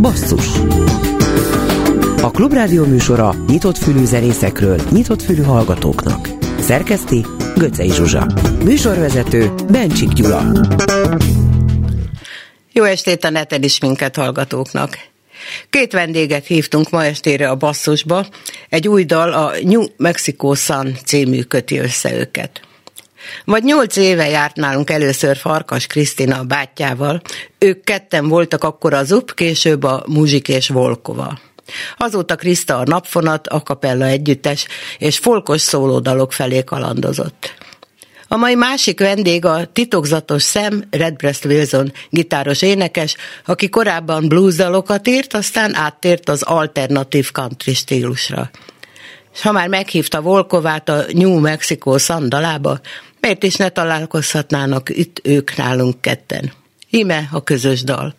Basszus A Klubrádió műsora nyitott fülű zenészekről, nyitott fülű hallgatóknak. Szerkeszti Göcej Zsuzsa. Műsorvezető Bencsik Gyula. Jó estét a neten is minket hallgatóknak. Két vendéget hívtunk ma estére a basszusba. Egy új dal, a New Mexico Sun című köti össze őket. Vagy nyolc éve járt nálunk először Farkas Krisztina a bátyjával. Ők ketten voltak akkor az UP, később a Muzsik és Volkova. Azóta Kriszta a napfonat, a kapella együttes és folkos szólódalok felé kalandozott. A mai másik vendég a titokzatos szem Redbreast Wilson gitáros énekes, aki korábban bluesdalokat írt, aztán áttért az alternatív country stílusra. És ha már meghívta Volkovát a New Mexico szandalába, miért is ne találkozhatnának itt ők nálunk ketten? Ime a közös dal.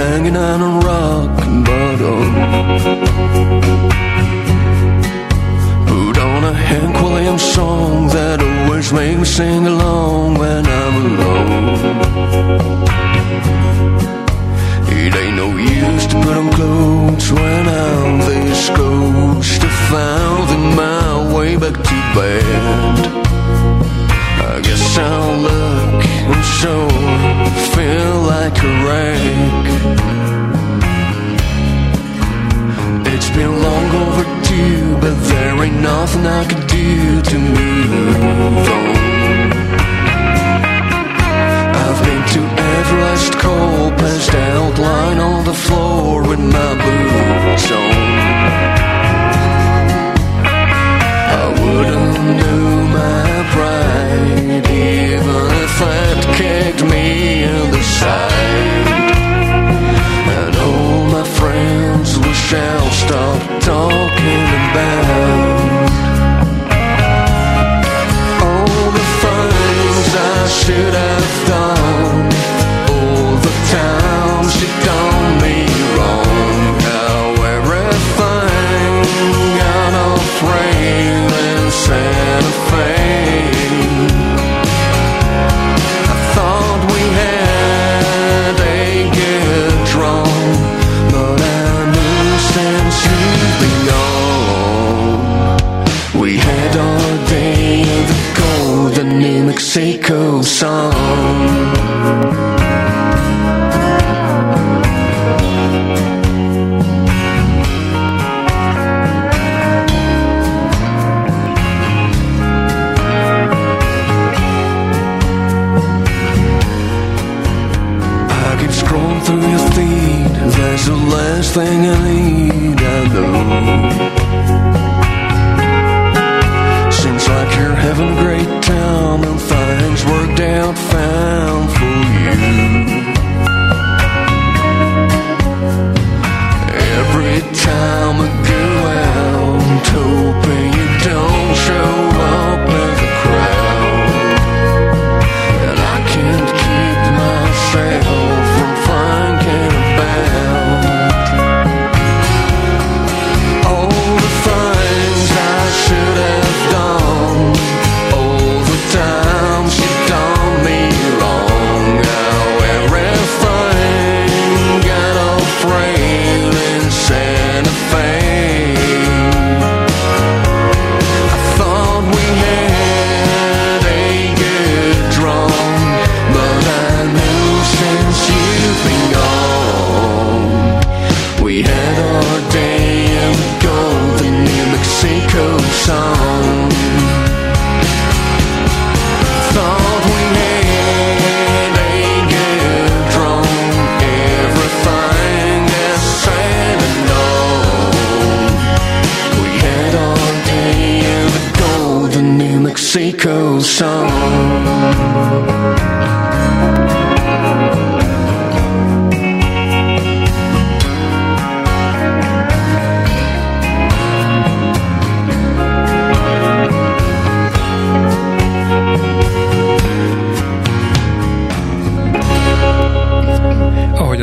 Hanging on a rock bottom. Williams song that always make me sing along when I'm alone. It ain't no use to put on clothes when I'm this close to finding my way back to bed. I guess I'll look and so feel like a wreck. It's been long overdue, but there ain't nothing I could do to move on. I've been to every last call, out, lying on the floor with my boots on. I wouldn't do my pride even if that kicked me in the side. Stop talking about all the things I should have done. All the times you done Mexico song. I keep scrolling through your feed. That's the last thing I need. I know. Like you're having a great time and things worked out fine for you. Every time I go out, hoping you don't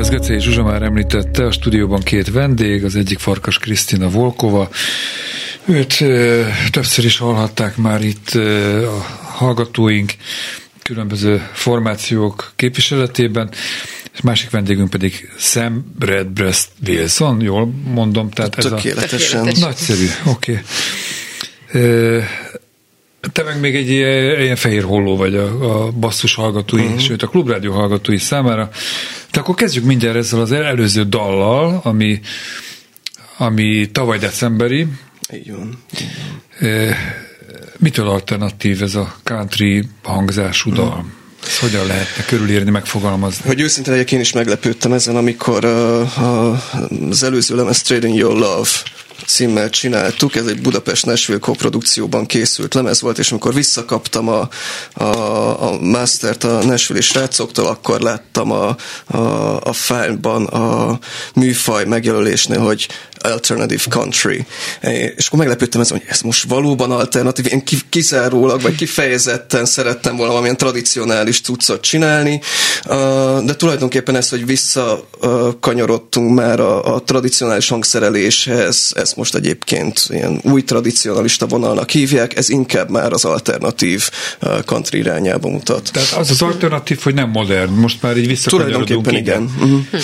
Az Gecei Zsuzsa már említette, a stúdióban két vendég, az egyik Farkas Krisztina Volkova. Őt ö, többször is hallhatták már itt ö, a hallgatóink különböző formációk képviseletében, és másik vendégünk pedig Sam Redbreast Wilson, jól mondom, tehát ez a... Nagyszerű, oké. Okay. Te meg még egy ilyen, ilyen fehér holló vagy a, a basszus hallgatói, uh-huh. sőt a klubrádió hallgatói számára. De akkor kezdjük mindjárt ezzel az előző dallal, ami, ami tavaly decemberi. Így van. Így van. Mitől alternatív ez a country hangzású dal? Uh-huh. Ezt hogyan lehetne körülírni, megfogalmazni? Hogy őszintén legyek, én is meglepődtem ezen, amikor uh, uh, az előző lemez Trading Your Love címmel csináltuk, ez egy Budapest Nashville koprodukcióban készült lemez volt, és amikor visszakaptam a, a, a mastert a Nashville srácoktól, akkor láttam a, a, a fájlban a műfaj megjelölésnél, hogy alternative country. És akkor meglepődtem ezen, hogy ez most valóban alternatív, én kizárólag, vagy kifejezetten szerettem volna valamilyen tradicionális cuccot csinálni, de tulajdonképpen ez, hogy visszakanyarodtunk már a, a tradicionális hangszereléshez, ez most egyébként ilyen új tradicionalista vonalnak hívják, ez inkább már az alternatív country irányába mutat. Tehát az az alternatív, hogy nem modern, most már így visszakanyarodunk. Tulajdonképpen igen. Uh-huh.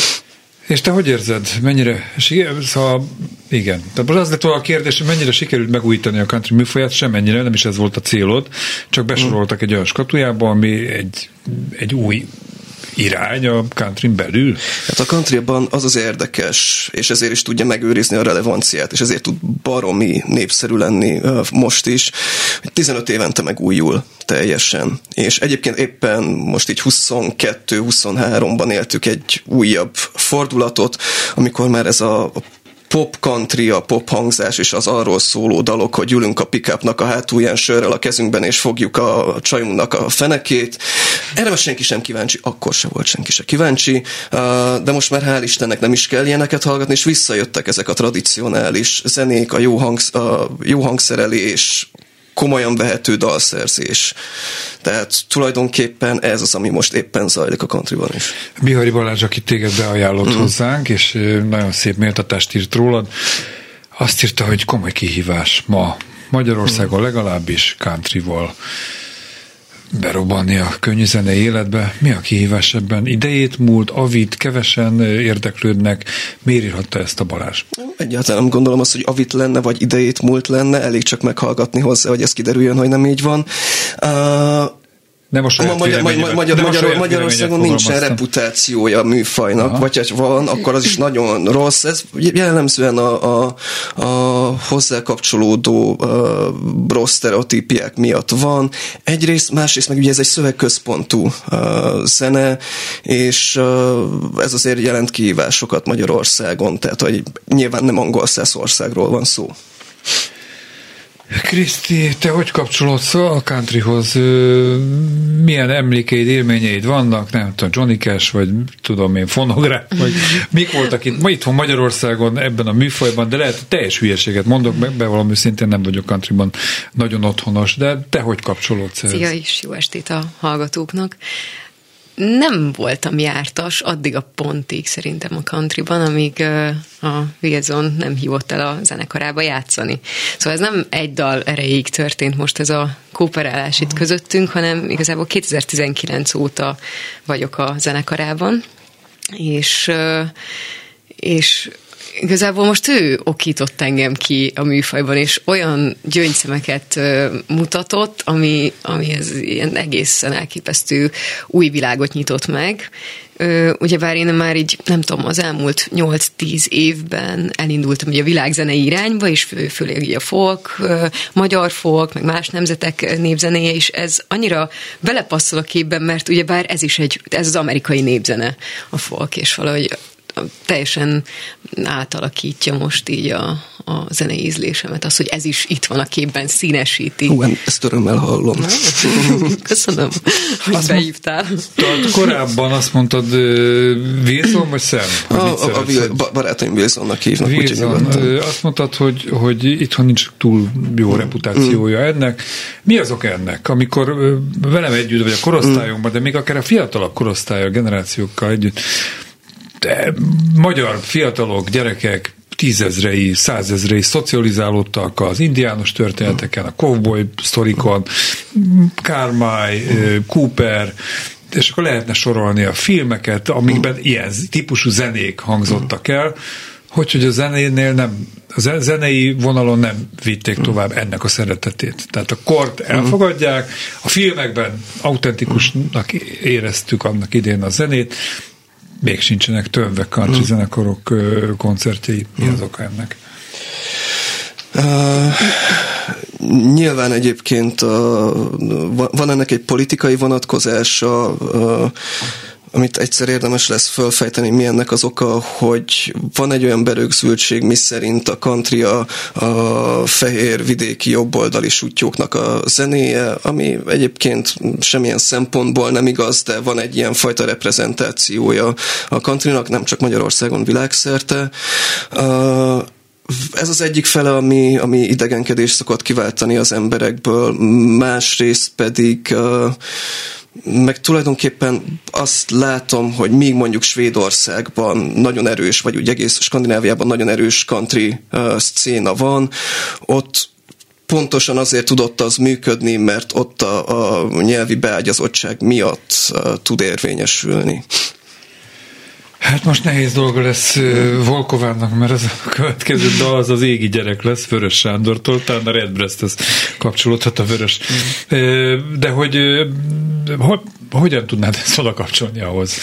És te hogy érzed? Mennyire, szóval igen. Tehát most az lett volna a kérdés, hogy mennyire sikerült megújítani a country műfaját, semennyire, nem is ez volt a célod, csak besoroltak egy olyan skatujába, ami egy, egy új irány a country belül? Hát a countryban az az érdekes, és ezért is tudja megőrizni a relevanciát, és ezért tud baromi népszerű lenni most is, hogy 15 évente megújul teljesen. És egyébként éppen most így 22-23-ban éltük egy újabb fordulatot, amikor már ez a pop country, a pop hangzás és az arról szóló dalok, hogy ülünk a pickupnak a hátulján sörrel a kezünkben és fogjuk a csajunknak a fenekét. Erre senki sem kíváncsi, akkor se volt senki se kíváncsi, de most már hál' Istennek nem is kell ilyeneket hallgatni, és visszajöttek ezek a tradicionális zenék, a jó, hangsz, a jó hangszerelés, komolyan vehető dalszerzés. Tehát tulajdonképpen ez az, ami most éppen zajlik a countryban is. Bihari Balázs, aki téged beajánlott mm. hozzánk, és nagyon szép méltatást írt rólad, azt írta, hogy komoly kihívás ma Magyarországon legalábbis countryval berobbanni a könnyű zene életbe. Mi a kihívás ebben? Idejét múlt, avit, kevesen érdeklődnek. Miért írhatta ezt a Balázs? Egyáltalán nem gondolom azt, hogy avit lenne, vagy idejét múlt lenne, elég csak meghallgatni hozzá, hogy ez kiderüljön, hogy nem így van. Uh, nem a saját magyar, magyar, magyar, magyar, Magyarországon nincsen reputációja a műfajnak, Aha. vagy ha van, akkor az is nagyon rossz. Ez jellemzően a, a, a hozzá kapcsolódó uh, rossz sztereotípiák miatt van. Egyrészt, másrészt meg ugye ez egy szövegközpontú uh, zene, és uh, ez azért jelent kihívásokat Magyarországon, tehát hogy nyilván nem angol országról van szó. Kriszti, te hogy kapcsolódsz a countryhoz? Milyen emlékeid, élményeid vannak? Nem tudom, Johnny Cash, vagy tudom én, fonográf, vagy mik voltak itt, ma itthon Magyarországon ebben a műfajban, de lehet teljes hülyeséget mondok, be, bevallom szintén nem vagyok countryban nagyon otthonos, de te hogy kapcsolódsz Szia is, jó estét a hallgatóknak nem voltam jártas addig a pontig szerintem a countryban, amíg a Wilson nem hívott el a zenekarába játszani. Szóval ez nem egy dal erejéig történt most ez a kooperálás itt közöttünk, hanem igazából 2019 óta vagyok a zenekarában, és és igazából most ő okított engem ki a műfajban, és olyan gyöngyszemeket mutatott, ami, ami ez ilyen egészen elképesztő új világot nyitott meg. Ugyebár én már így, nem tudom, az elmúlt 8-10 évben elindultam ugye a világzenei irányba, és fő, főleg a folk, magyar folk, meg más nemzetek népzenéje, és ez annyira belepasszol a képben, mert ugyebár ez is egy, ez az amerikai népzene, a folk, és valahogy teljesen átalakítja most így a, a zenei ízlésemet, az, hogy ez is itt van a képben, színesíti. Hú, ezt örömmel hallom. Köszönöm, hogy azt behívtál. Mondtad, korábban azt mondtad Wilson vagy Sam? A, a, a, a barátaim Wilsonnak hívnak. Wilson, azt mondtad, hogy, hogy itthon nincs túl jó reputációja mm. ennek. Mi azok ennek? Amikor velem együtt, vagy a korosztályunkban, de még akár a fiatalabb korosztály, a generációkkal együtt magyar fiatalok, gyerekek tízezrei, százezrei szocializálódtak az indiános történeteken, a cowboy sztorikon, Kármály, Cooper, és akkor lehetne sorolni a filmeket, amikben ilyen típusú zenék hangzottak el, hogy, hogy a zenénél nem, a zenei vonalon nem vitték tovább ennek a szeretetét. Tehát a kort elfogadják, a filmekben autentikusnak éreztük annak idén a zenét, még sincsenek többek country mm. zenekarok koncertjei. Mi az oka ennek? Uh, nyilván egyébként uh, van ennek egy politikai vonatkozása, uh, amit egyszer érdemes lesz fölfejteni, mi ennek az oka, hogy van egy olyan berögzültség, mi szerint a country a, a fehér vidéki jobboldali sutyóknak a zenéje, ami egyébként semmilyen szempontból nem igaz, de van egy ilyen fajta reprezentációja a countrynak, nem csak Magyarországon, világszerte. Uh, ez az egyik fele, ami, ami idegenkedést szokott kiváltani az emberekből, másrészt pedig uh, meg tulajdonképpen azt látom, hogy míg mondjuk Svédországban nagyon erős, vagy úgy egész Skandináviában nagyon erős country uh, szcéna van, ott pontosan azért tudott az működni, mert ott a, a nyelvi beágyazottság miatt uh, tud érvényesülni. Hát most nehéz dolga lesz Volkovának, mert az a következő dal az az égi gyerek lesz, Vörös Sándortól, talán a Redbreast kapcsolódhat a Vörös. De hogy hogyan tudnád ezt oda kapcsolni ahhoz?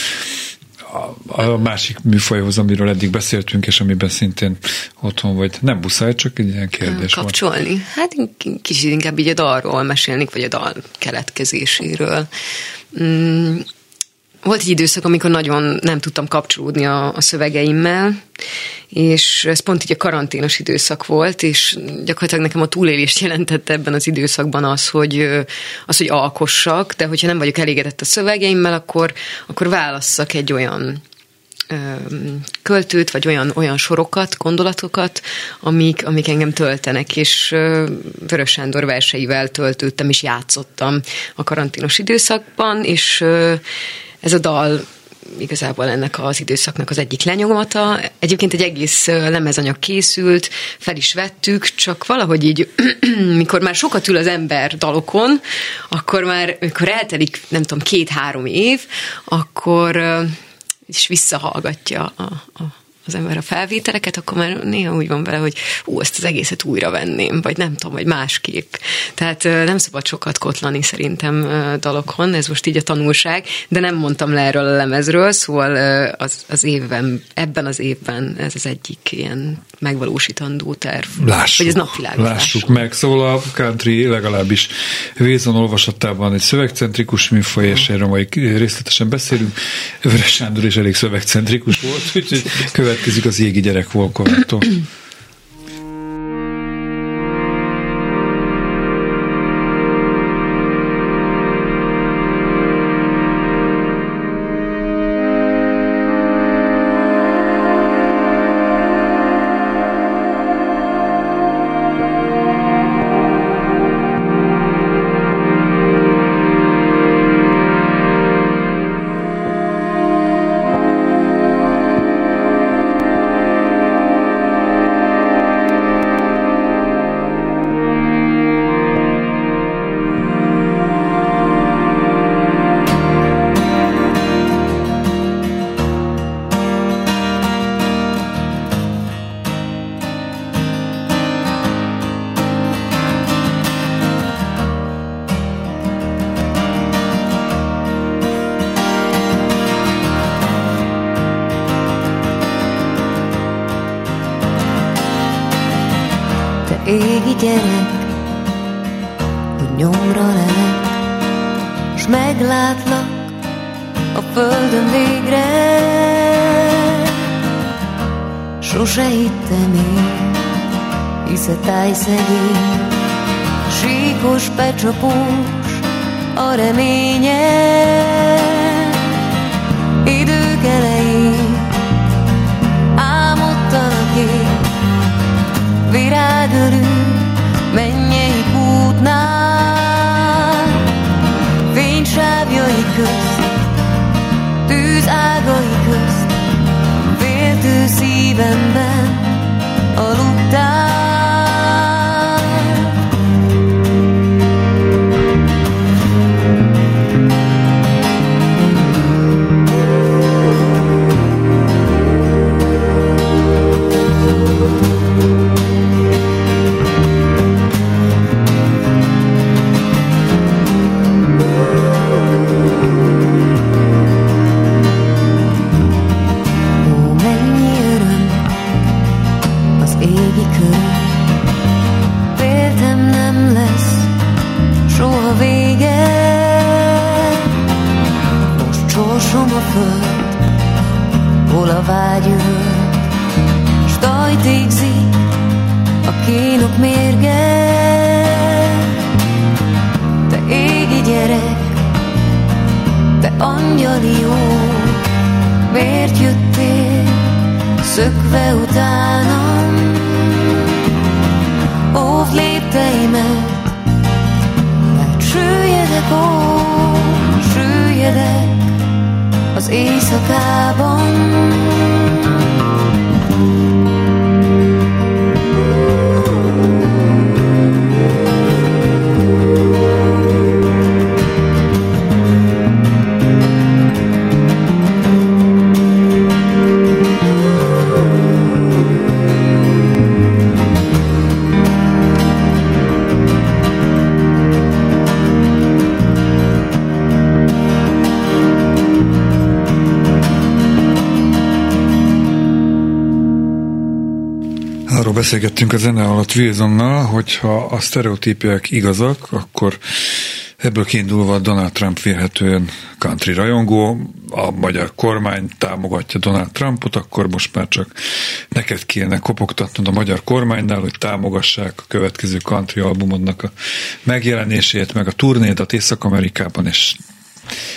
a, a másik műfajhoz, amiről eddig beszéltünk, és amiben szintén otthon vagy. Nem muszáj, csak egy ilyen kérdés Kapcsolni? Volt. Hát kicsit inkább így a dalról mesélnék, vagy a dal keletkezéséről. Mm, volt egy időszak, amikor nagyon nem tudtam kapcsolódni a, a szövegeimmel, és ez pont így a karanténos időszak volt, és gyakorlatilag nekem a túlélést jelentette ebben az időszakban az, hogy, az, hogy alkossak, de hogyha nem vagyok elégedett a szövegeimmel, akkor, akkor válasszak egy olyan költőt, vagy olyan, olyan sorokat, gondolatokat, amik, amik engem töltenek, és Vörös Sándor verseivel töltődtem, és játszottam a karanténos időszakban, és ez a dal igazából ennek az időszaknak az egyik lenyomata. Egyébként egy egész lemezanyag készült, fel is vettük, csak valahogy így, mikor már sokat ül az ember dalokon, akkor már, mikor eltelik, nem tudom, két-három év, akkor is visszahallgatja a, a az ember a felvételeket, akkor már néha úgy van vele, hogy ú, ezt az egészet újra venném, vagy nem tudom, vagy másképp. Tehát nem szabad sokat kotlani szerintem dalokon, ez most így a tanulság, de nem mondtam le erről a lemezről, szóval az, az évben, ebben az évben ez az egyik ilyen megvalósítandó terv. Lássuk, vagy ez napvilágos. Lássuk meg. Szóval a country legalábbis Vézon olvasatában egy szövegcentrikus műfaj, és erről majd részletesen beszélünk. Vörös Sándor is elég szövegcentrikus volt, úgyhogy következik az égi gyerek Volkovától. Arról beszélgettünk a zene alatt Wilsonnal, hogyha a sztereotípiák igazak, akkor ebből kiindulva Donald Trump vélhetően country rajongó, a magyar kormány támogatja Donald Trumpot, akkor most már csak neked kéne kopogtatnod a magyar kormánynál, hogy támogassák a következő country albumodnak a megjelenését, meg a turnédat Észak-Amerikában, és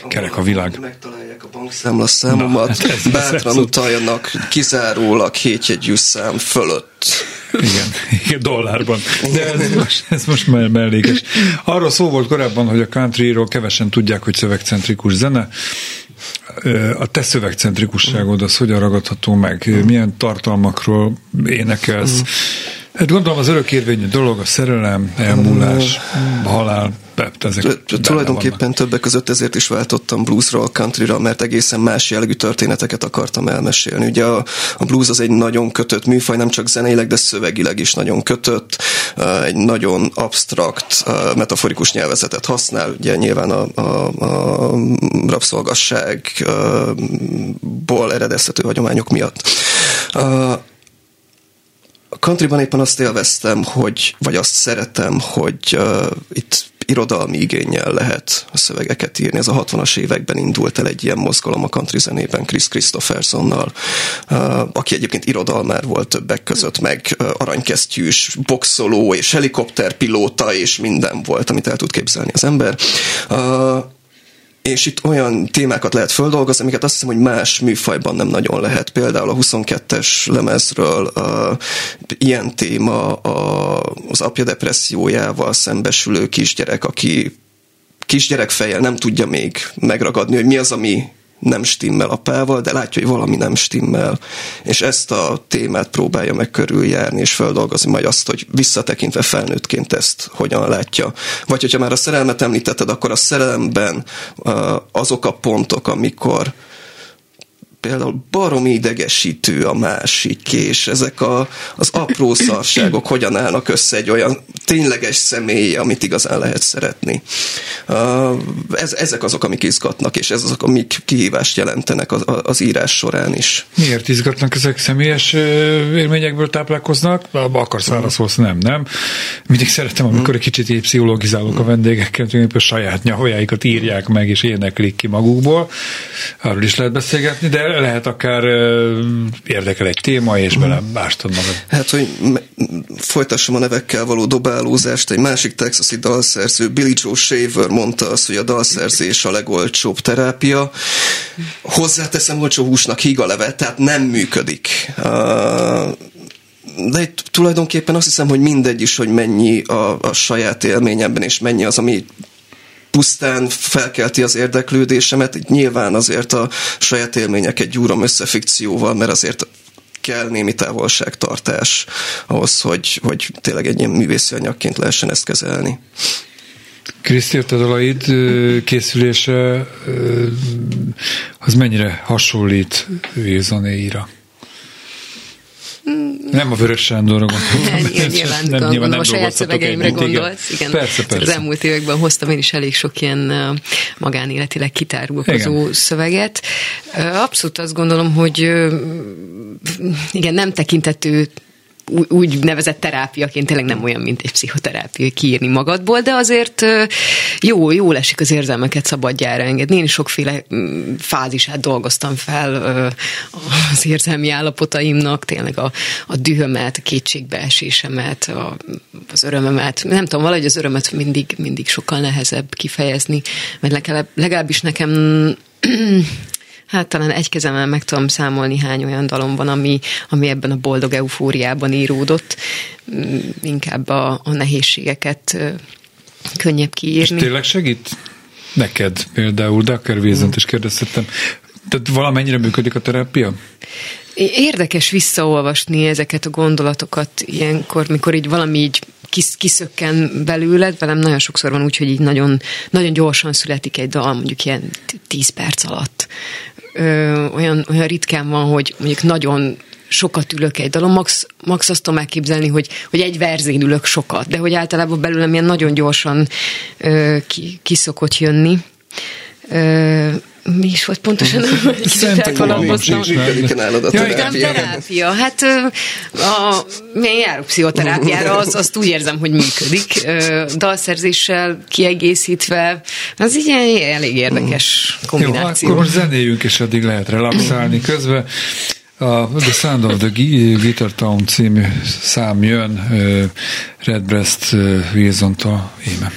kerek a világ. Megtalálják a bankszámla számomat, Na, hát bátran utaljanak kizárólag hétjegyű szám fölött. Igen, igen, dollárban. De ez most, ez most már mellékes. Arról szó volt korábban, hogy a countryról kevesen tudják, hogy szövegcentrikus zene. A te szövegcentrikusságod az hogyan ragadható meg? Milyen tartalmakról énekelsz? Hát gondolom az örökérvényű dolog, a szerelem, elmúlás, halál, pep, ezek Tulajdonképpen többek között ezért is váltottam bluesról countryra, mert egészen más jellegű történeteket akartam elmesélni. Ugye a, a blues az egy nagyon kötött műfaj, nem csak zeneileg, de szövegileg is nagyon kötött, egy nagyon absztrakt, uh, metaforikus nyelvezetet használ, ugye nyilván a, a, a rabszolgasságból eredeztető hagyományok miatt. A countryban éppen azt élveztem, hogy, vagy azt szeretem, hogy uh, itt irodalmi igényel lehet a szövegeket írni. Ez a 60-as években indult el egy ilyen mozgalom a country zenében Chris Christophersonnal, aki egyébként irodalmár volt többek között, meg aranykesztyűs, boxoló és helikopterpilóta és minden volt, amit el tud képzelni az ember. És itt olyan témákat lehet földolgozni, amiket azt hiszem, hogy más műfajban nem nagyon lehet. Például a 22-es lemezről uh, ilyen téma a, az apja depressziójával szembesülő kisgyerek, aki kisgyerek fejjel nem tudja még megragadni, hogy mi az, ami nem stimmel apával, de látja, hogy valami nem stimmel, és ezt a témát próbálja meg körüljárni, és feldolgozni majd azt, hogy visszatekintve felnőttként ezt hogyan látja. Vagy hogyha már a szerelmet említetted, akkor a szerelemben azok a pontok, amikor például baromi idegesítő a másik, és ezek a, az apró szarságok hogyan állnak össze egy olyan tényleges személy, amit igazán lehet szeretni. Ez, ezek azok, amik izgatnak, és ez azok, amik kihívást jelentenek az, az írás során is. Miért izgatnak ezek személyes élményekből táplálkoznak? Akarsz válaszolsz, nem, nem. Mindig szeretem, amikor egy kicsit így pszichologizálok a vendégekkel, hogy saját nyavajáikat írják meg, és éneklik ki magukból. Arról is lehet beszélgetni, de lehet akár érdekel egy téma, és bele ástad magad. Hát, hogy folytassam a nevekkel való dobálózást, egy másik texasi dalszerző, Billy Joe Shaver mondta azt, hogy a dalszerzés a legolcsóbb terápia. Hozzáteszem, olcsó húsnak híg a levet, tehát nem működik. Uh, de itt tulajdonképpen azt hiszem, hogy mindegy is, hogy mennyi a, a saját élményemben, és mennyi az, ami pusztán felkelti az érdeklődésemet. Nyilván azért a saját élményeket gyúrom össze fikcióval, mert azért kell némi távolságtartás ahhoz, hogy, hogy tényleg egy ilyen művészi anyagként lehessen ezt kezelni. Kriszti, a dalaid készülése az mennyire hasonlít Wilsonéira? Nem a Vörös Sándorra gondolom. Nyilván, nyilván, nem, nyilván nem a saját szövegeimre együtt, gondolsz. Igen. Persze, persze. Az elmúlt években hoztam én is elég sok ilyen magánéletileg kitárulkozó Igen. szöveget. Abszolút azt gondolom, hogy igen, nem tekintető úgy nevezett terápiaként tényleg nem olyan, mint egy pszichoterápia kiírni magadból, de azért jó, jó esik az érzelmeket szabadjára engedni. Én is sokféle mm, fázisát dolgoztam fel az érzelmi állapotaimnak, tényleg a, a dühömet, a kétségbeesésemet, a, az örömömet. Nem tudom, valahogy az örömet mindig, mindig sokkal nehezebb kifejezni, mert legalább, legalábbis nekem Hát talán egy kezemmel meg tudom számolni, hány olyan dalom van, ami, ami ebben a boldog eufóriában íródott. Mm, Inkább a, a nehézségeket könnyebb És kiírni. tényleg segít neked például, de akár Wilsont is kérdeztem. Tehát valamennyire működik a terápia? Érdekes visszaolvasni ezeket a gondolatokat ilyenkor, mikor így valami így kis, kiszökken belőled, velem nagyon sokszor van úgy, hogy így nagyon, nagyon gyorsan születik egy dal, mondjuk ilyen 10 perc alatt. Ö, olyan, olyan ritkán van, hogy mondjuk nagyon sokat ülök egy dalon, max, max azt tudom elképzelni, hogy, hogy egy verzén ülök sokat, de hogy általában belőlem ilyen nagyon gyorsan ö, ki, ki szokott jönni. Ö, mi is volt pontosan? Működik nálad a terápia. terápia. Hát a, én járok pszichoterápiára, az, azt úgy érzem, hogy működik. Dalszerzéssel kiegészítve, az így egy elég érdekes Jó, kombináció. akkor most zenéljünk, és addig lehet relaxálni közben. A The Sound of the Guitar Town című szám jön Redbreast Wilson-tól íme.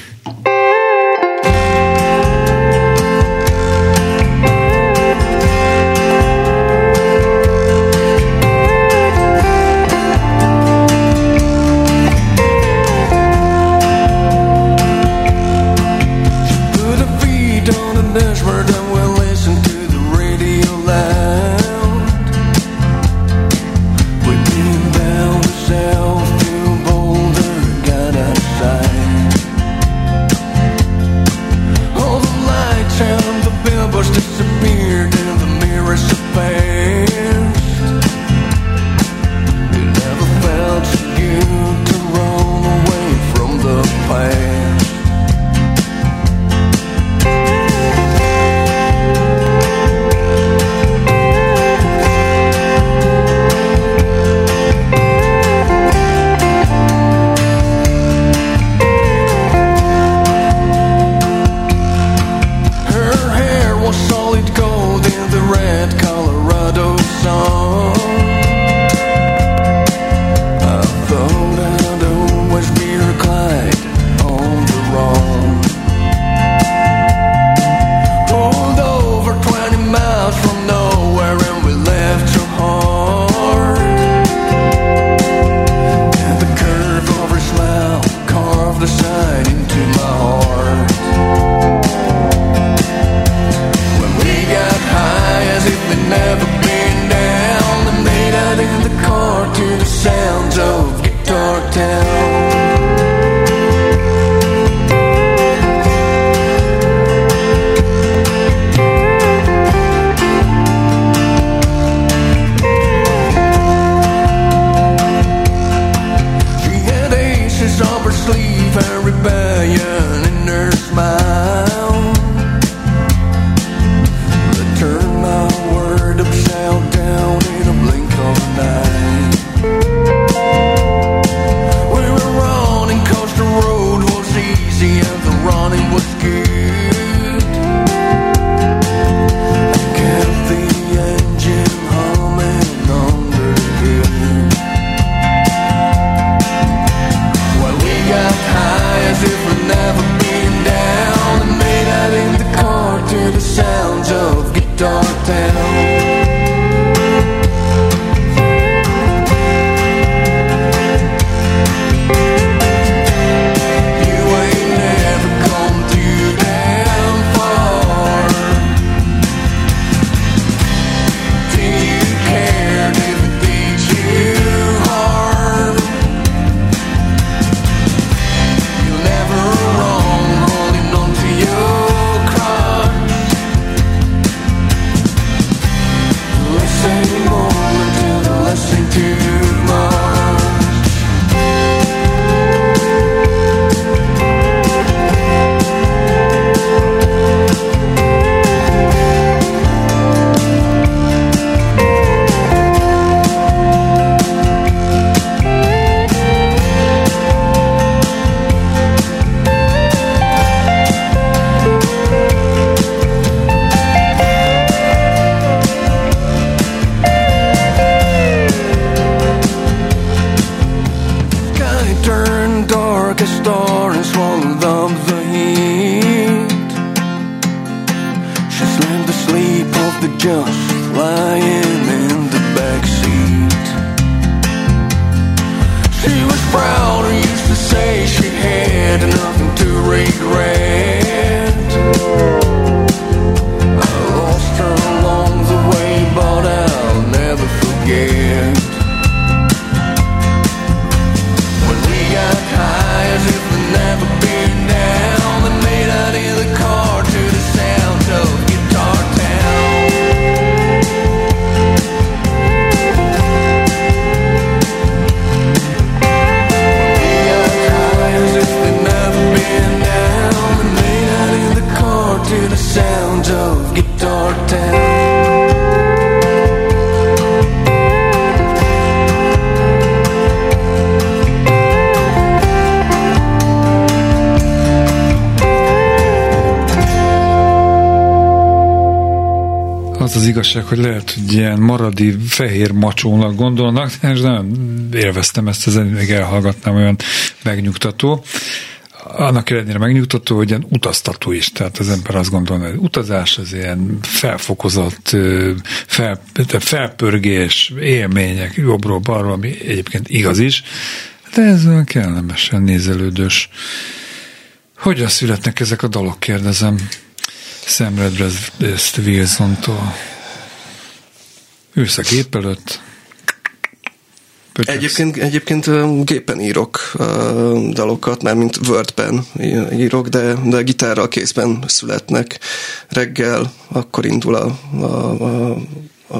Az az igazság, hogy lehet, hogy ilyen maradi fehér macsónak gondolnak, és nem élveztem ezt, ezen még elhallgatnám olyan megnyugtató. Annak ellenére megnyugtató, hogy ilyen utaztató is, tehát az ember azt gondolja, hogy utazás az ilyen felfokozott, fel, felpörgés, élmények, jobbról balról, ami egyébként igaz is, de ez olyan kellemesen nézelődős. Hogyan születnek ezek a dalok, kérdezem. Szemredre ezt Wilson-tól. Ülsz a gép előtt. Egyébként, egyébként gépen írok ö, dalokat, már mint Wordben írok, de, de gitárral kézben születnek. Reggel akkor indul a, a, a, a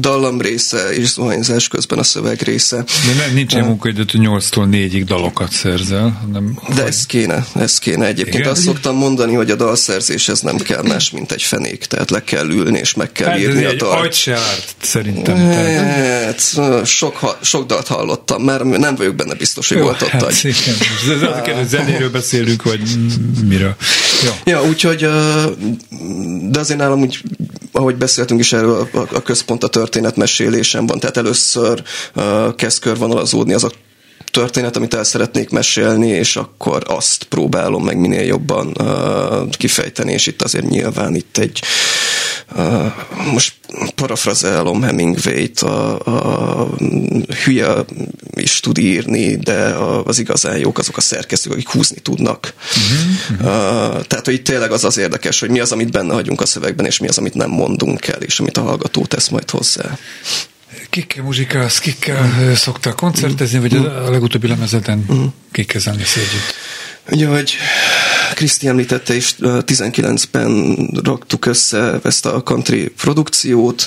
dallam része, és zuhanyzás közben a szöveg része. De nem, nincs ilyen munkaidőt, hogy 8-tól 4-ig dalokat szerzel, hanem De ez kéne, ez kéne. Egyébként Igen? azt szoktam mondani, hogy a dalszerzéshez nem kell más, mint egy fenék. Tehát le kell ülni, és meg kell hát ez írni a dalt. agy se árt, szerintem. Hát, sok, ha- sok dalt hallottam, mert nem vagyok benne biztos, hogy volt ott hát, agy. Ez az a kérdés, zenéről beszélünk, vagy miről. Jó. Ja, úgyhogy, de azért nálam úgy, ahogy beszéltünk is erről, a, központ a történetmesélésem van, tehát először kezd körvonalazódni az a történet, amit el szeretnék mesélni, és akkor azt próbálom meg minél jobban uh, kifejteni, és itt azért nyilván itt egy most parafrazálom Hemingway-t, a, a hülye is tud írni, de az igazán jók azok a szerkesztők, akik húzni tudnak. Uh-huh. Uh, tehát, hogy itt tényleg az az érdekes, hogy mi az, amit benne hagyunk a szövegben, és mi az, amit nem mondunk el, és amit a hallgató tesz majd hozzá. Kikkel muzsikálsz, kikkel ö, szoktál koncertezni, vagy a a legutóbbi lemezeden kikkel zenélsz együtt? Ugye, hogy Kriszti említette is, ö, 19-ben raktuk össze ezt a country produkciót,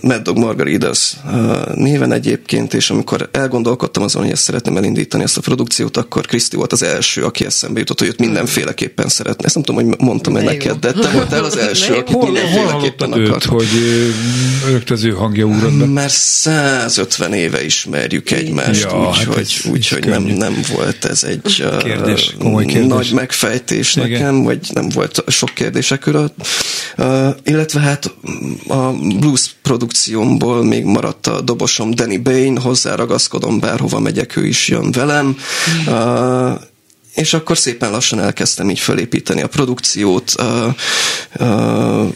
Mad Dog Margaritas ö, néven egyébként, és amikor elgondolkodtam azon, hogy ezt szeretném elindítani, ezt a produkciót, akkor Kriszti volt az első, aki eszembe jutott, hogy őt mindenféleképpen szeretne. Ezt nem tudom, hogy mondtam-e De jó. neked, de te voltál az első, aki mindenféleképpen hallottad őt, akart. hogy rögtön az ő hangja úrod be? Már 150 éve ismerjük egymást, Ja, hát úgyhogy ez úgy, nem, nem volt ez egy ö, Kérdés, komoly kérdés. nagy megfejtés Igen. nekem, vagy nem volt sok kérdése körül. Uh, illetve hát a blues produkciómból még maradt a dobosom Danny Bain, hozzá ragaszkodom, bárhova megyek, ő is jön velem. Uh, és akkor szépen lassan elkezdtem így felépíteni a produkciót. Uh, uh,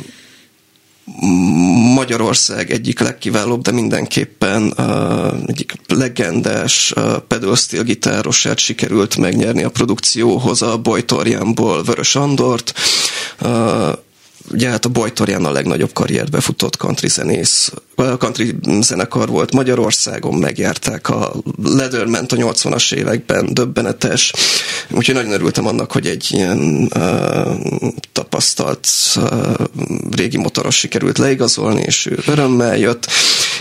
Magyarország egyik legkiválóbb, de mindenképpen uh, egyik legendás uh, pedal steel gitárosát sikerült megnyerni a produkcióhoz a Bojtorjánból Vörös Andort. Uh, ugye hát a Bojtorján a legnagyobb karriert befutott country zenész, country zenekar volt Magyarországon, megjárták a Leatherment a 80-as években, döbbenetes. Úgyhogy nagyon örültem annak, hogy egy ilyen uh, tapasztalt uh, régi motoros sikerült leigazolni, és ő örömmel jött.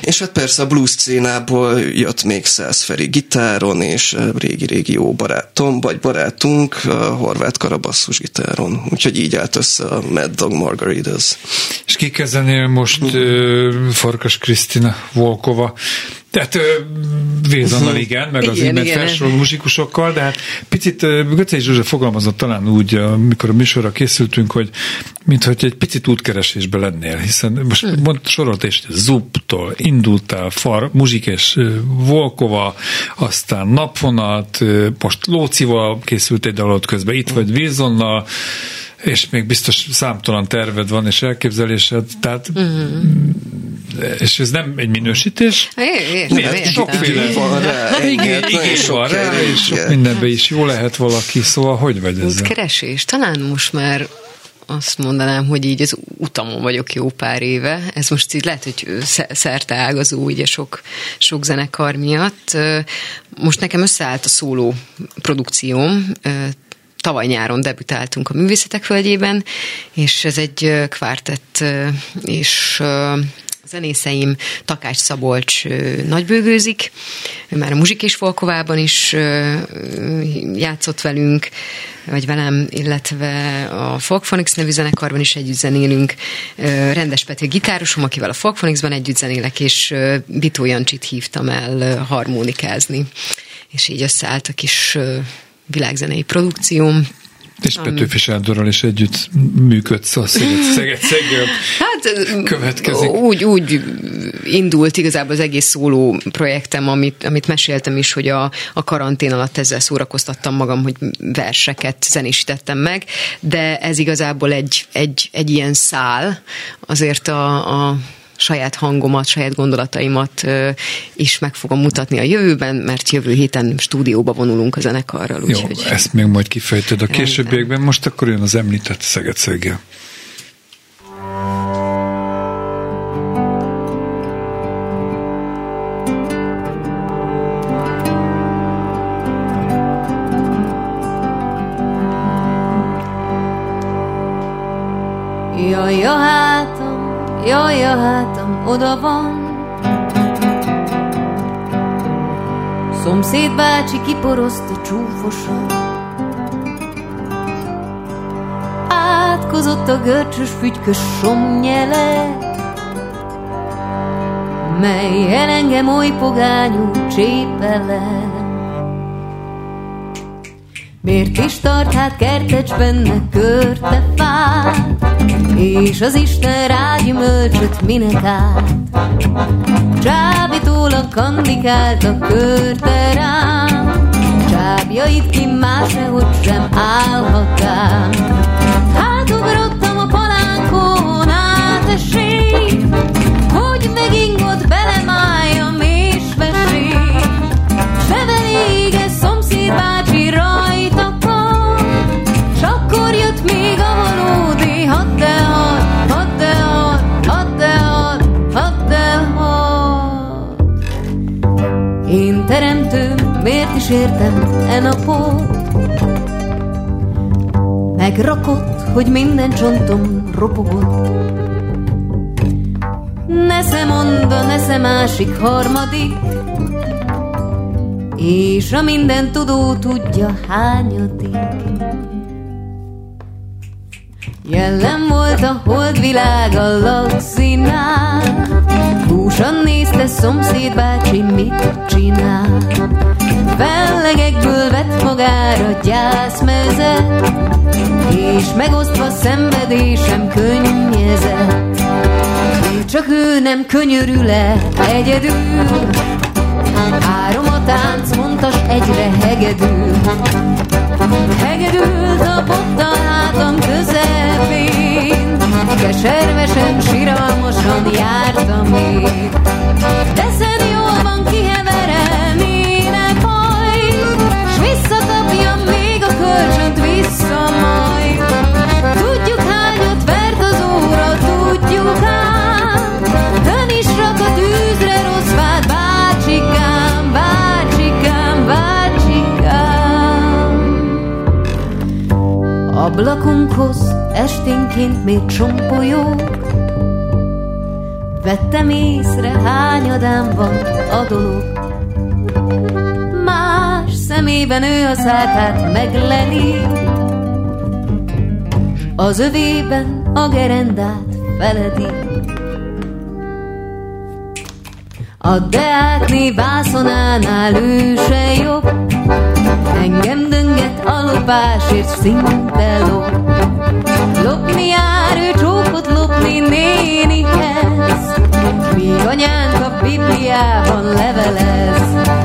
És hát persze a blues szcénából jött még Szász Feri gitáron, és régi-régi jó barátom, vagy barátunk uh, horvát karabasszus gitáron. Úgyhogy így állt össze a Mad Dog Margaritas. És kikkel zenél most ö, Farkas Krisztina Volkova? Tehát Vézannal igen, meg az felsoroló muzsikusokkal, de hát picit Göcej Zsuzsa fogalmazott talán úgy, amikor a műsorra készültünk, hogy mintha egy picit útkeresésbe lennél, hiszen most Hm. mond, sorolt és Zuptól indultál, Far, Muzsikes ö, Volkova, aztán Napvonat, ö, most Lócival készült egy dalot közben, itt vagy Vézonnal, és még biztos számtalan terved van, és elképzelésed, tehát és ez nem egy minősítés? Miért? Sokféle van rá, igen, sok van rá, és sok igen. mindenbe is jó lehet valaki, szóval hogy vagy ezzel? Útkeresés. Talán most már azt mondanám, hogy így az utamon vagyok jó pár éve. Ez most így lehet, hogy sze- szerte ágazó ugye sok, sok zenekar miatt. Most nekem összeállt a szóló produkcióm. Tavaly nyáron debütáltunk a Művészetek Földjében, és ez egy kvártett, és zenészeim Takács Szabolcs nagybőgőzik, már a Muzsik és Folkovában is játszott velünk, vagy velem, illetve a Folkphonics nevű zenekarban is együtt zenélünk. Rendes Peti gitárosom, akivel a Folkphonicsban együtt zenélek, és Bitó Jancsit hívtam el harmonikázni. És így összeállt a kis világzenei produkcióm. És Petőfi Sándorral is együtt működsz a Szeged, Szeged, Szeged. Hát Következik. úgy, úgy indult igazából az egész szóló projektem, amit, amit meséltem is, hogy a, a karantén alatt ezzel szórakoztattam magam, hogy verseket zenésítettem meg, de ez igazából egy, egy, egy ilyen szál, azért a, a saját hangomat, saját gondolataimat is meg fogom mutatni a jövőben, mert jövő héten stúdióba vonulunk a zenekarral. Jó, Úgyhogy ezt még majd kifejted a későbbiekben, most akkor jön az említett Szeged. Jaj, a hátam, jaj, a hátam, oda van. Szomszéd bácsi kiporozta csúfosan. Átkozott a görcsös, fügykös somnyele, melyen engem oly pogányú csépele. Miért is tart hát kertecs benne körte fát, és az Isten rágyümölcsöt minek át? Csábítólag kandikált a körte rám, csábjait ki más sehogy sem állhatám. Hát ugrottam a palánkon át Megrakott, hogy minden csontom ropogott. Nesze monda, nesze másik, harmadik, és a minden tudó tudja hányadik. Jellem volt a holdvilág a lakszínál, Húsan nézte szomszéd bácsi, mit csinál. Fellegekből vett magára gyászmezet, És megosztva szenvedésem könnyezett. Csak ő nem könyörül-e egyedül, Három a tánc, mondtas egyre hegedül. Hegedült a botta hátam közepén, Keservesen, siralmasan jártam én. Deszen jól van kiheverem vissza majd. Tudjuk hányat vert az óra, tudjuk ám, Ön is rak a tűzre rossz fát, bácsikám, bácsikám, bácsikám. Ablakunkhoz esténként még csompolyók, Vettem észre, hányadán van a dolog. Szemében ő a szálkát megleli, az övében a gerendát feledi. A deátné vászonánál ő se jobb, engem dönget a lopásért szinte lop. Lopni jár, ő csókot lopni nénihez, míg anyánk a Bibliában levelez.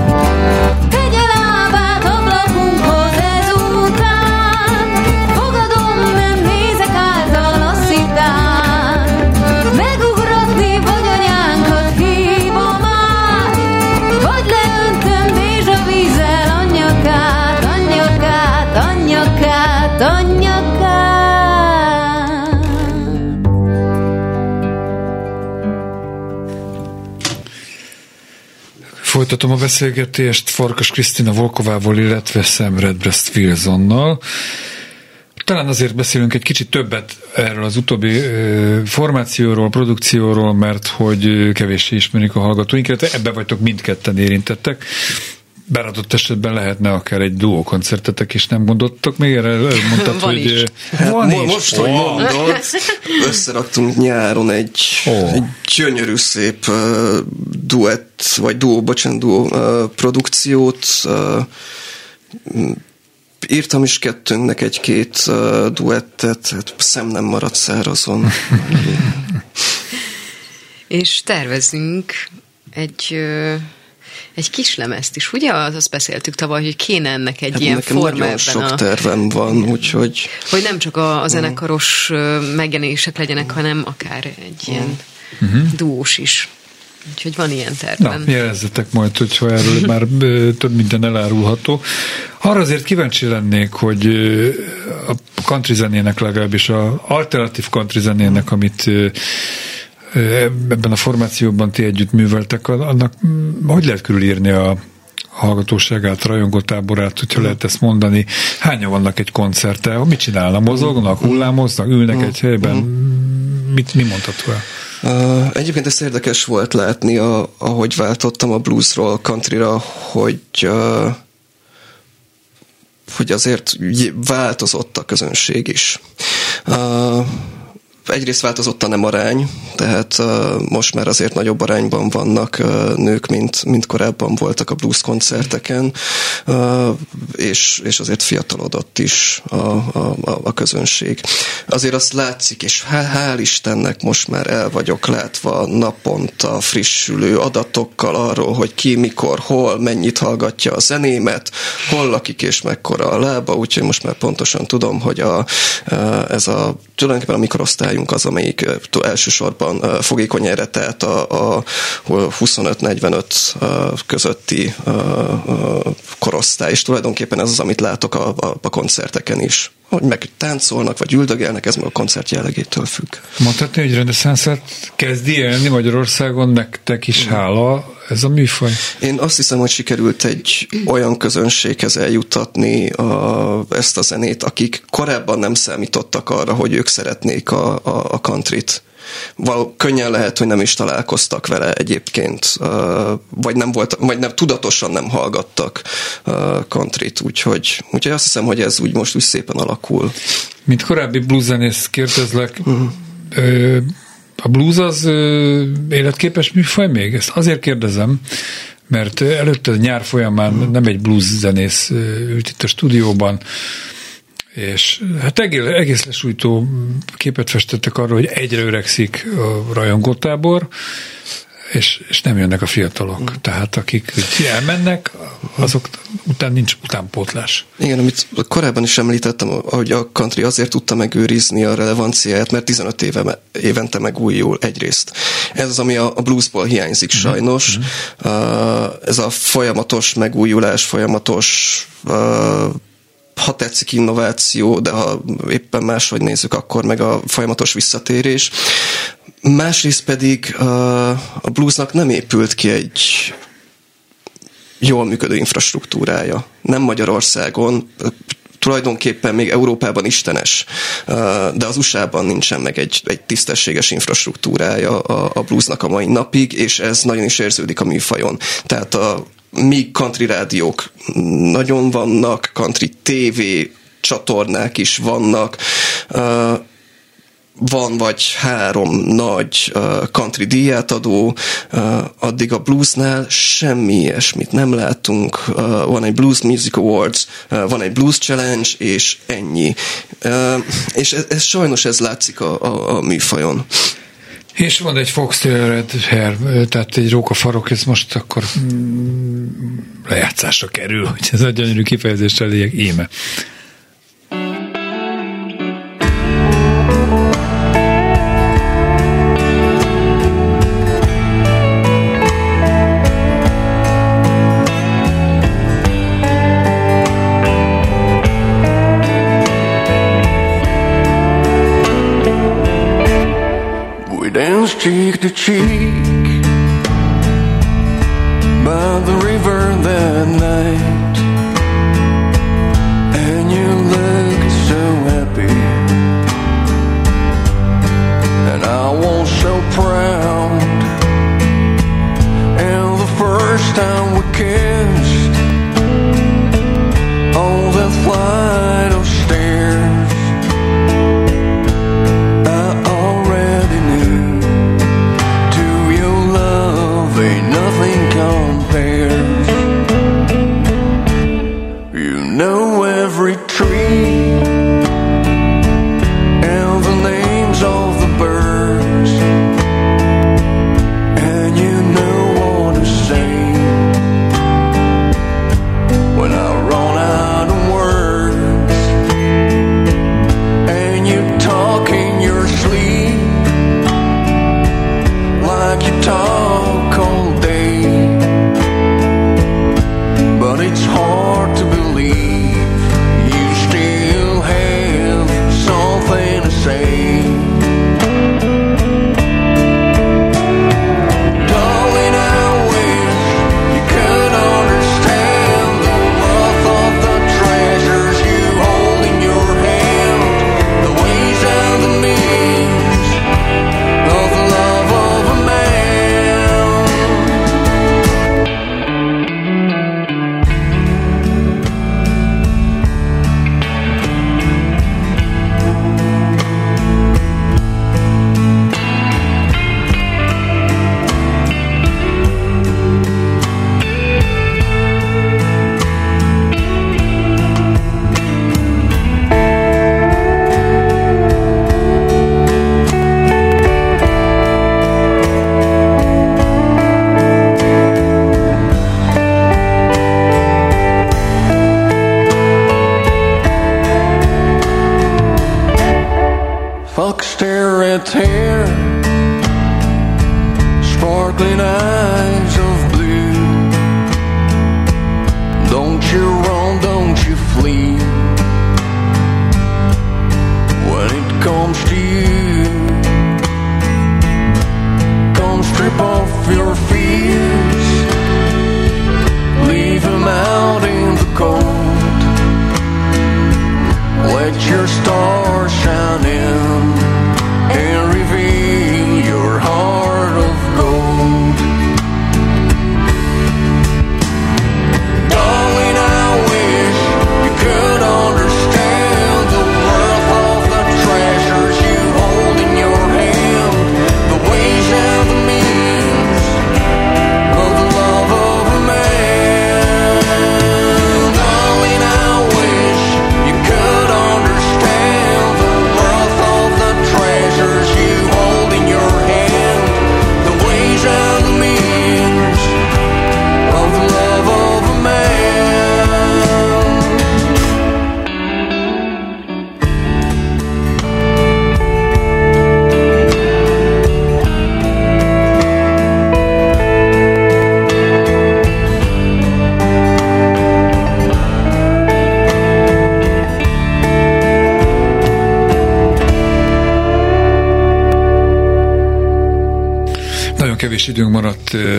Folytatom a beszélgetést Farkas Krisztina Volkovával, illetve Sam Redbreast Wilsonnal. Talán azért beszélünk egy kicsit többet erről az utóbbi formációról, produkcióról, mert hogy kevéssé ismerik a hallgatóink, illetve ebbe vagytok mindketten érintettek. Beradott esetben lehetne akár egy duó koncertetek is, nem mondottak még erre? Mondtad, Van hogy is. Hát van mo- is. most, hogy mondod, összeraktunk nyáron egy, Ó. egy gyönyörű szép uh, duett, vagy duó, bocsánat, duó uh, produkciót. Uh, írtam is kettőnknek egy-két uh, duettet, hát szem nem maradt szárazon. És tervezünk egy, ö, egy kis lemezt is, ugye? Az- Azt beszéltük tavaly, hogy kéne ennek egy Hát ilyen nekem forma nagyon sok a... tervem van, úgyhogy Hogy nem csak a, a zenekaros ö, megjelenések legyenek, hanem akár egy ilyen duós is. Úgyhogy van ilyen Na, tervem. jelezzetek majd, hogyha erről már több minden elárulható. Arra azért kíváncsi lennék, hogy a country zenének legalábbis a alternatív country zenének, amit ebben a formációban ti együtt műveltek, annak mm, hogy lehet körülírni a hallgatóságát, rajongótáborát, hogyha lehet ezt mondani. Hányan vannak egy koncerten? Mit csinálnak? Mozognak, hullámoznak, ülnek egy helyben? Mit, mi mondható el? Uh, egyébként ez érdekes volt látni, a, ahogy váltottam a bluesról countryra, hogy uh, hogy azért változott a közönség is. Uh, egyrészt változott a nem arány, tehát most már azért nagyobb arányban vannak nők, mint, mint korábban voltak a blues koncerteken, és, és azért fiatalodott is a, a, a, közönség. Azért azt látszik, és hál', Istennek most már el vagyok látva naponta frissülő adatokkal arról, hogy ki, mikor, hol, mennyit hallgatja a zenémet, hol lakik és mekkora a lába, úgyhogy most már pontosan tudom, hogy a, ez a tulajdonképpen a mikorosztályunk az, amelyik elsősorban fogékony erre, tehát a, a 25-45 eh, közötti korosztály, és tulajdonképpen ez az, amit látok a, a koncerteken is. Hogy meg táncolnak, vagy üldögélnek, ez meg a koncert jellegétől függ. Mondhatni, hogy reneszánszát kezdi élni Magyarországon, nektek is hála ez a műfaj? Én azt hiszem, hogy sikerült egy olyan közönséghez eljutatni a, ezt a zenét, akik korábban nem számítottak arra, hogy ők szeretnék a, a, a countryt. Val, könnyen lehet, hogy nem is találkoztak vele egyébként, vagy nem volt, vagy nem, tudatosan nem hallgattak countryt, úgyhogy, úgyhogy azt hiszem, hogy ez úgy most úgy szépen alakul. Mint korábbi blueszenész kérdezlek, ö, a blues az életképes műfaj még? Ezt azért kérdezem, mert előtte a nyár folyamán nem egy blues zenész ült itt a stúdióban, és hát egész, egész lesújtó képet festettek arról, hogy egyre öregszik a rajongótábor, és, és nem jönnek a fiatalok. Tehát akik elmennek, azok után nincs utánpótlás. Igen, amit korábban is említettem, hogy a country azért tudta megőrizni a relevanciáját, mert 15 éve, évente megújul egyrészt. Ez az, ami a, a bluesból hiányzik sajnos. Uh, ez a folyamatos megújulás, folyamatos uh, ha tetszik innováció, de ha éppen máshogy nézzük, akkor meg a folyamatos visszatérés. Másrészt pedig a bluesnak nem épült ki egy jól működő infrastruktúrája. Nem Magyarországon, tulajdonképpen még Európában istenes, de az USA-ban nincsen meg egy, egy tisztességes infrastruktúrája a, a bluesnak a mai napig, és ez nagyon is érződik a műfajon. Tehát a míg country rádiók nagyon vannak, country TV csatornák is vannak, van vagy három nagy country díjátadó, uh, addig a bluesnál semmi ilyesmit nem látunk. Van egy Blues Music Awards, van egy Blues Challenge, és ennyi. És ez, ez sajnos ez látszik a, a, a műfajon. És van egy Foxtail Red Hair, tehát egy rókafarok, ez most akkor mm, lejátszásra kerül, hogy ez a gyönyörű kifejezés elég íme. Cheek to cheek by the river that night, and you look so happy, and I was so proud. And the first time we kissed, all that flight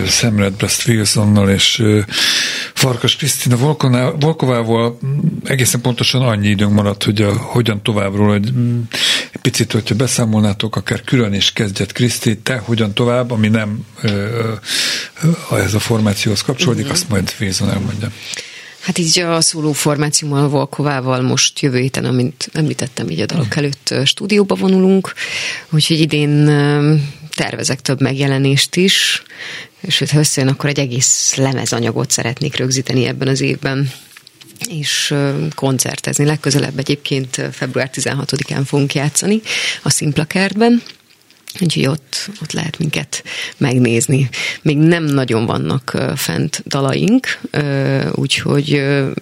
Samuel Brest Wilsonnal és Farkas Krisztina Volkoná- Volkovával egészen pontosan annyi időnk maradt, hogy a, hogyan továbbról, hogy mm, egy picit, hogyha beszámolnátok, akár külön is kezdett Kriszti, te hogyan tovább, ami nem ez a formációhoz kapcsolódik, uh-huh. azt majd Wilson elmondja. Hát így a szóló formációmmal, Volkovával most jövő héten, amint említettem, így a dalok előtt stúdióba vonulunk, úgyhogy idén tervezek több megjelenést is, és ha összejön, akkor egy egész lemezanyagot szeretnék rögzíteni ebben az évben és koncertezni. Legközelebb egyébként február 16-án fogunk játszani a Szimpla kertben, Úgyhogy ott, ott lehet minket megnézni. Még nem nagyon vannak fent dalaink, úgyhogy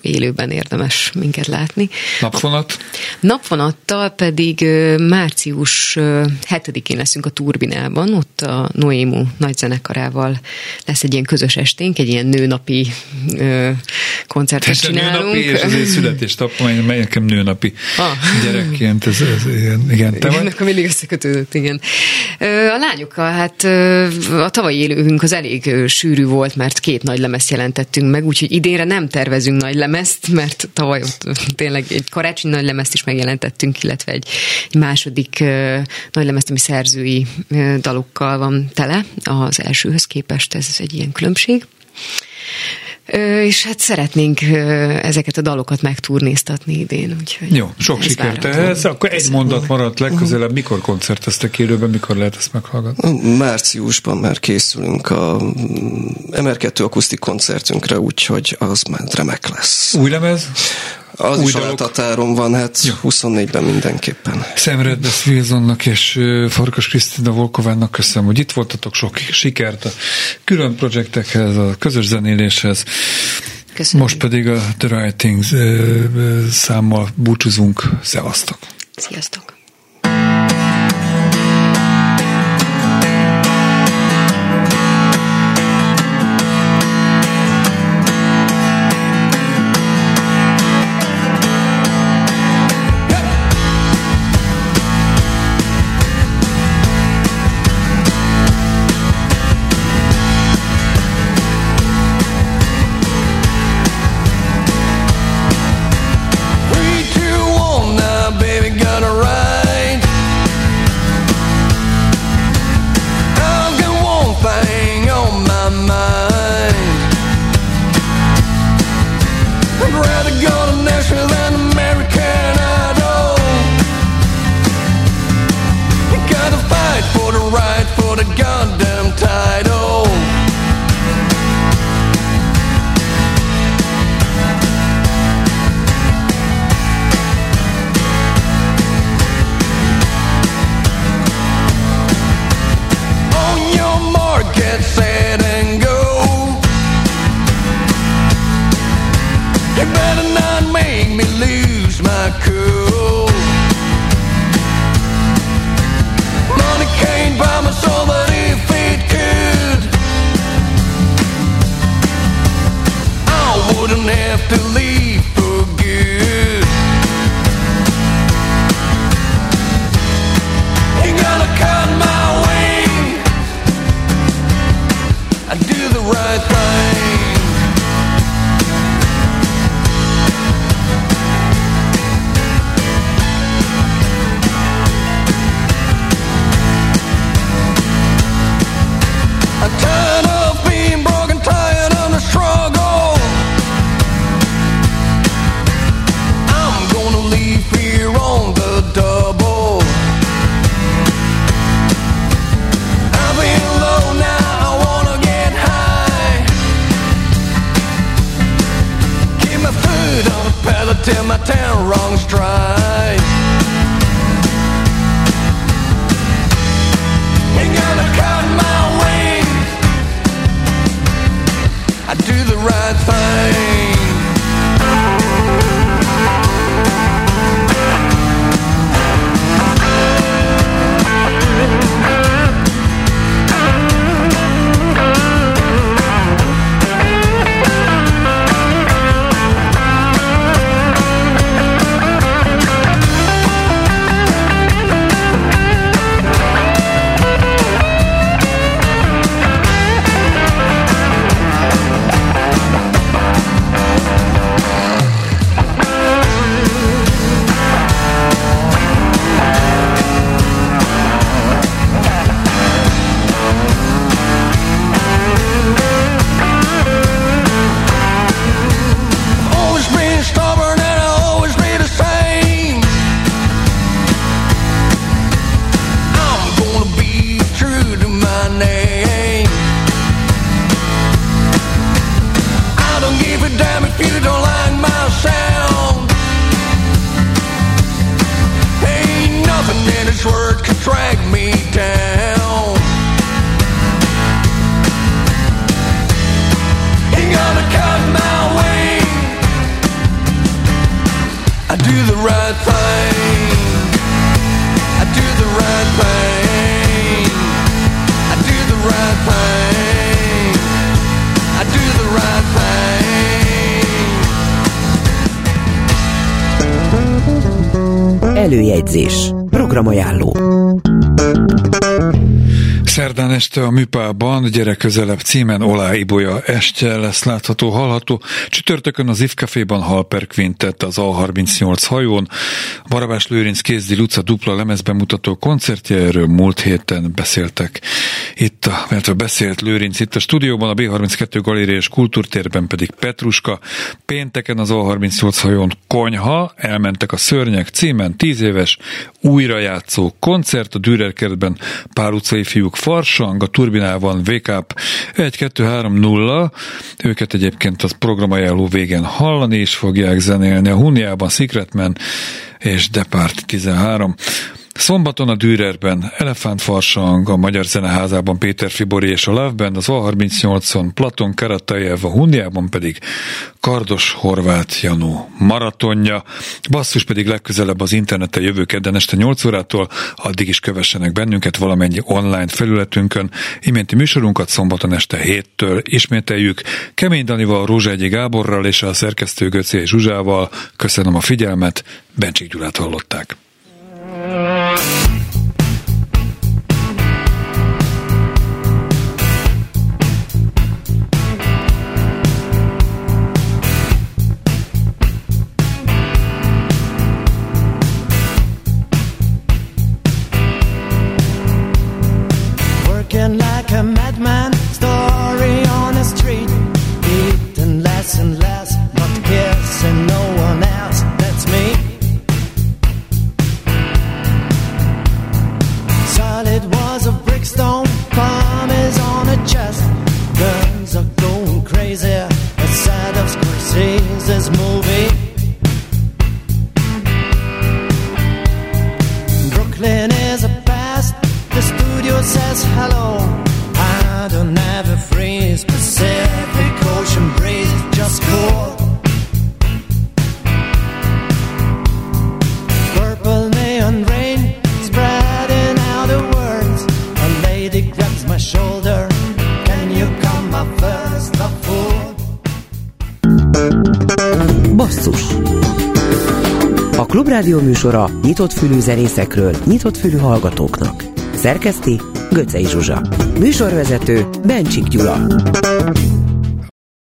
élőben érdemes minket látni. Napfonat? Napvonattal pedig március ö, 7-én leszünk a Turbinában, ott a Noému nagyzenekarával lesz egy ilyen közös esténk, egy ilyen nőnapi koncertet a csinálunk. nőnapi, és az egy születésnap, mely nekem nőnapi Ah. gyerekként, ez, ez igen, igen, te Igen, vagy? akkor mindig összekötődött, igen. A lányokkal, hát a tavalyi élőünk az elég sűrű volt, mert két nagy lemezt jelentettünk meg, úgyhogy idénre nem tervezünk nagy lemezt, mert tavaly tényleg egy karácsony nagy lemezt is megjelentettünk, illetve egy második nagy lemezt, ami szerzői dalokkal van tele az elsőhöz képest, ez egy ilyen különbség. És hát szeretnénk ezeket a dalokat megturnéztatni idén. Úgyhogy Jó, sok sikert ehhez. Akkor egy mondat maradt legközelebb. Mikor koncerteztek élőben, mikor lehet ezt meghallgatni? Márciusban már készülünk a MR2 akusztik koncertünkre, úgyhogy az már remek lesz. Új lemez? Az Új is altatáron van, hát ja. 24-ben mindenképpen. Szemreddes Wilsonnak és Farkas Krisztina Volkovának köszönöm, hogy itt voltatok, sok sikert a külön projektekhez, a közös zenéléshez. Köszönöm. Most pedig a The Writing számmal búcsúzunk. Szevasztok! Sziasztok! I do the right thing. Előjegyzés. Programajánló. Este a Műpában gyere közelebb címen Olá Ibolya estje lesz látható, hallható. Csütörtökön az IF Caféban Halper Quintet az A38 hajón. Barabás Lőrinc Kézdi Luca dupla lemezbemutató koncertje, erről múlt héten beszéltek. Itt a, mert beszélt Lőrinc itt a stúdióban, a B32 Galéria és Kultúrtérben pedig Petruska. Pénteken az A38 hajón Konyha, elmentek a szörnyek címen, 10 éves újrajátszó koncert a Dürer kertben Pál utcai fiúk Farsang, a Turbinában VKP 1-2-3-0, őket egyébként az programajánló végén hallani is fogják zenélni, a Huniában Secretman és Depart 13. Szombaton a Dürerben Elefántfarsang, a Magyar Zeneházában Péter Fibori és a Love az A38-on Platon Karatajev, a Hundiában pedig Kardos Horváth Janó maratonja. Basszus pedig legközelebb az interneten jövő kedden este 8 órától, addig is kövessenek bennünket valamennyi online felületünkön. Iménti műsorunkat szombaton este 7-től ismételjük. Kemény Danival, Rózsegyi Gáborral és a szerkesztő Göcé Zsuzsával. Köszönöm a figyelmet, Bencsik Gyulát hallották. Thank you. A Klubrádió műsora nyitott fülű zenészekről, nyitott fülű hallgatóknak. Szerkeszti Göcej Zsuzsa. Műsorvezető Bencsik Gyula.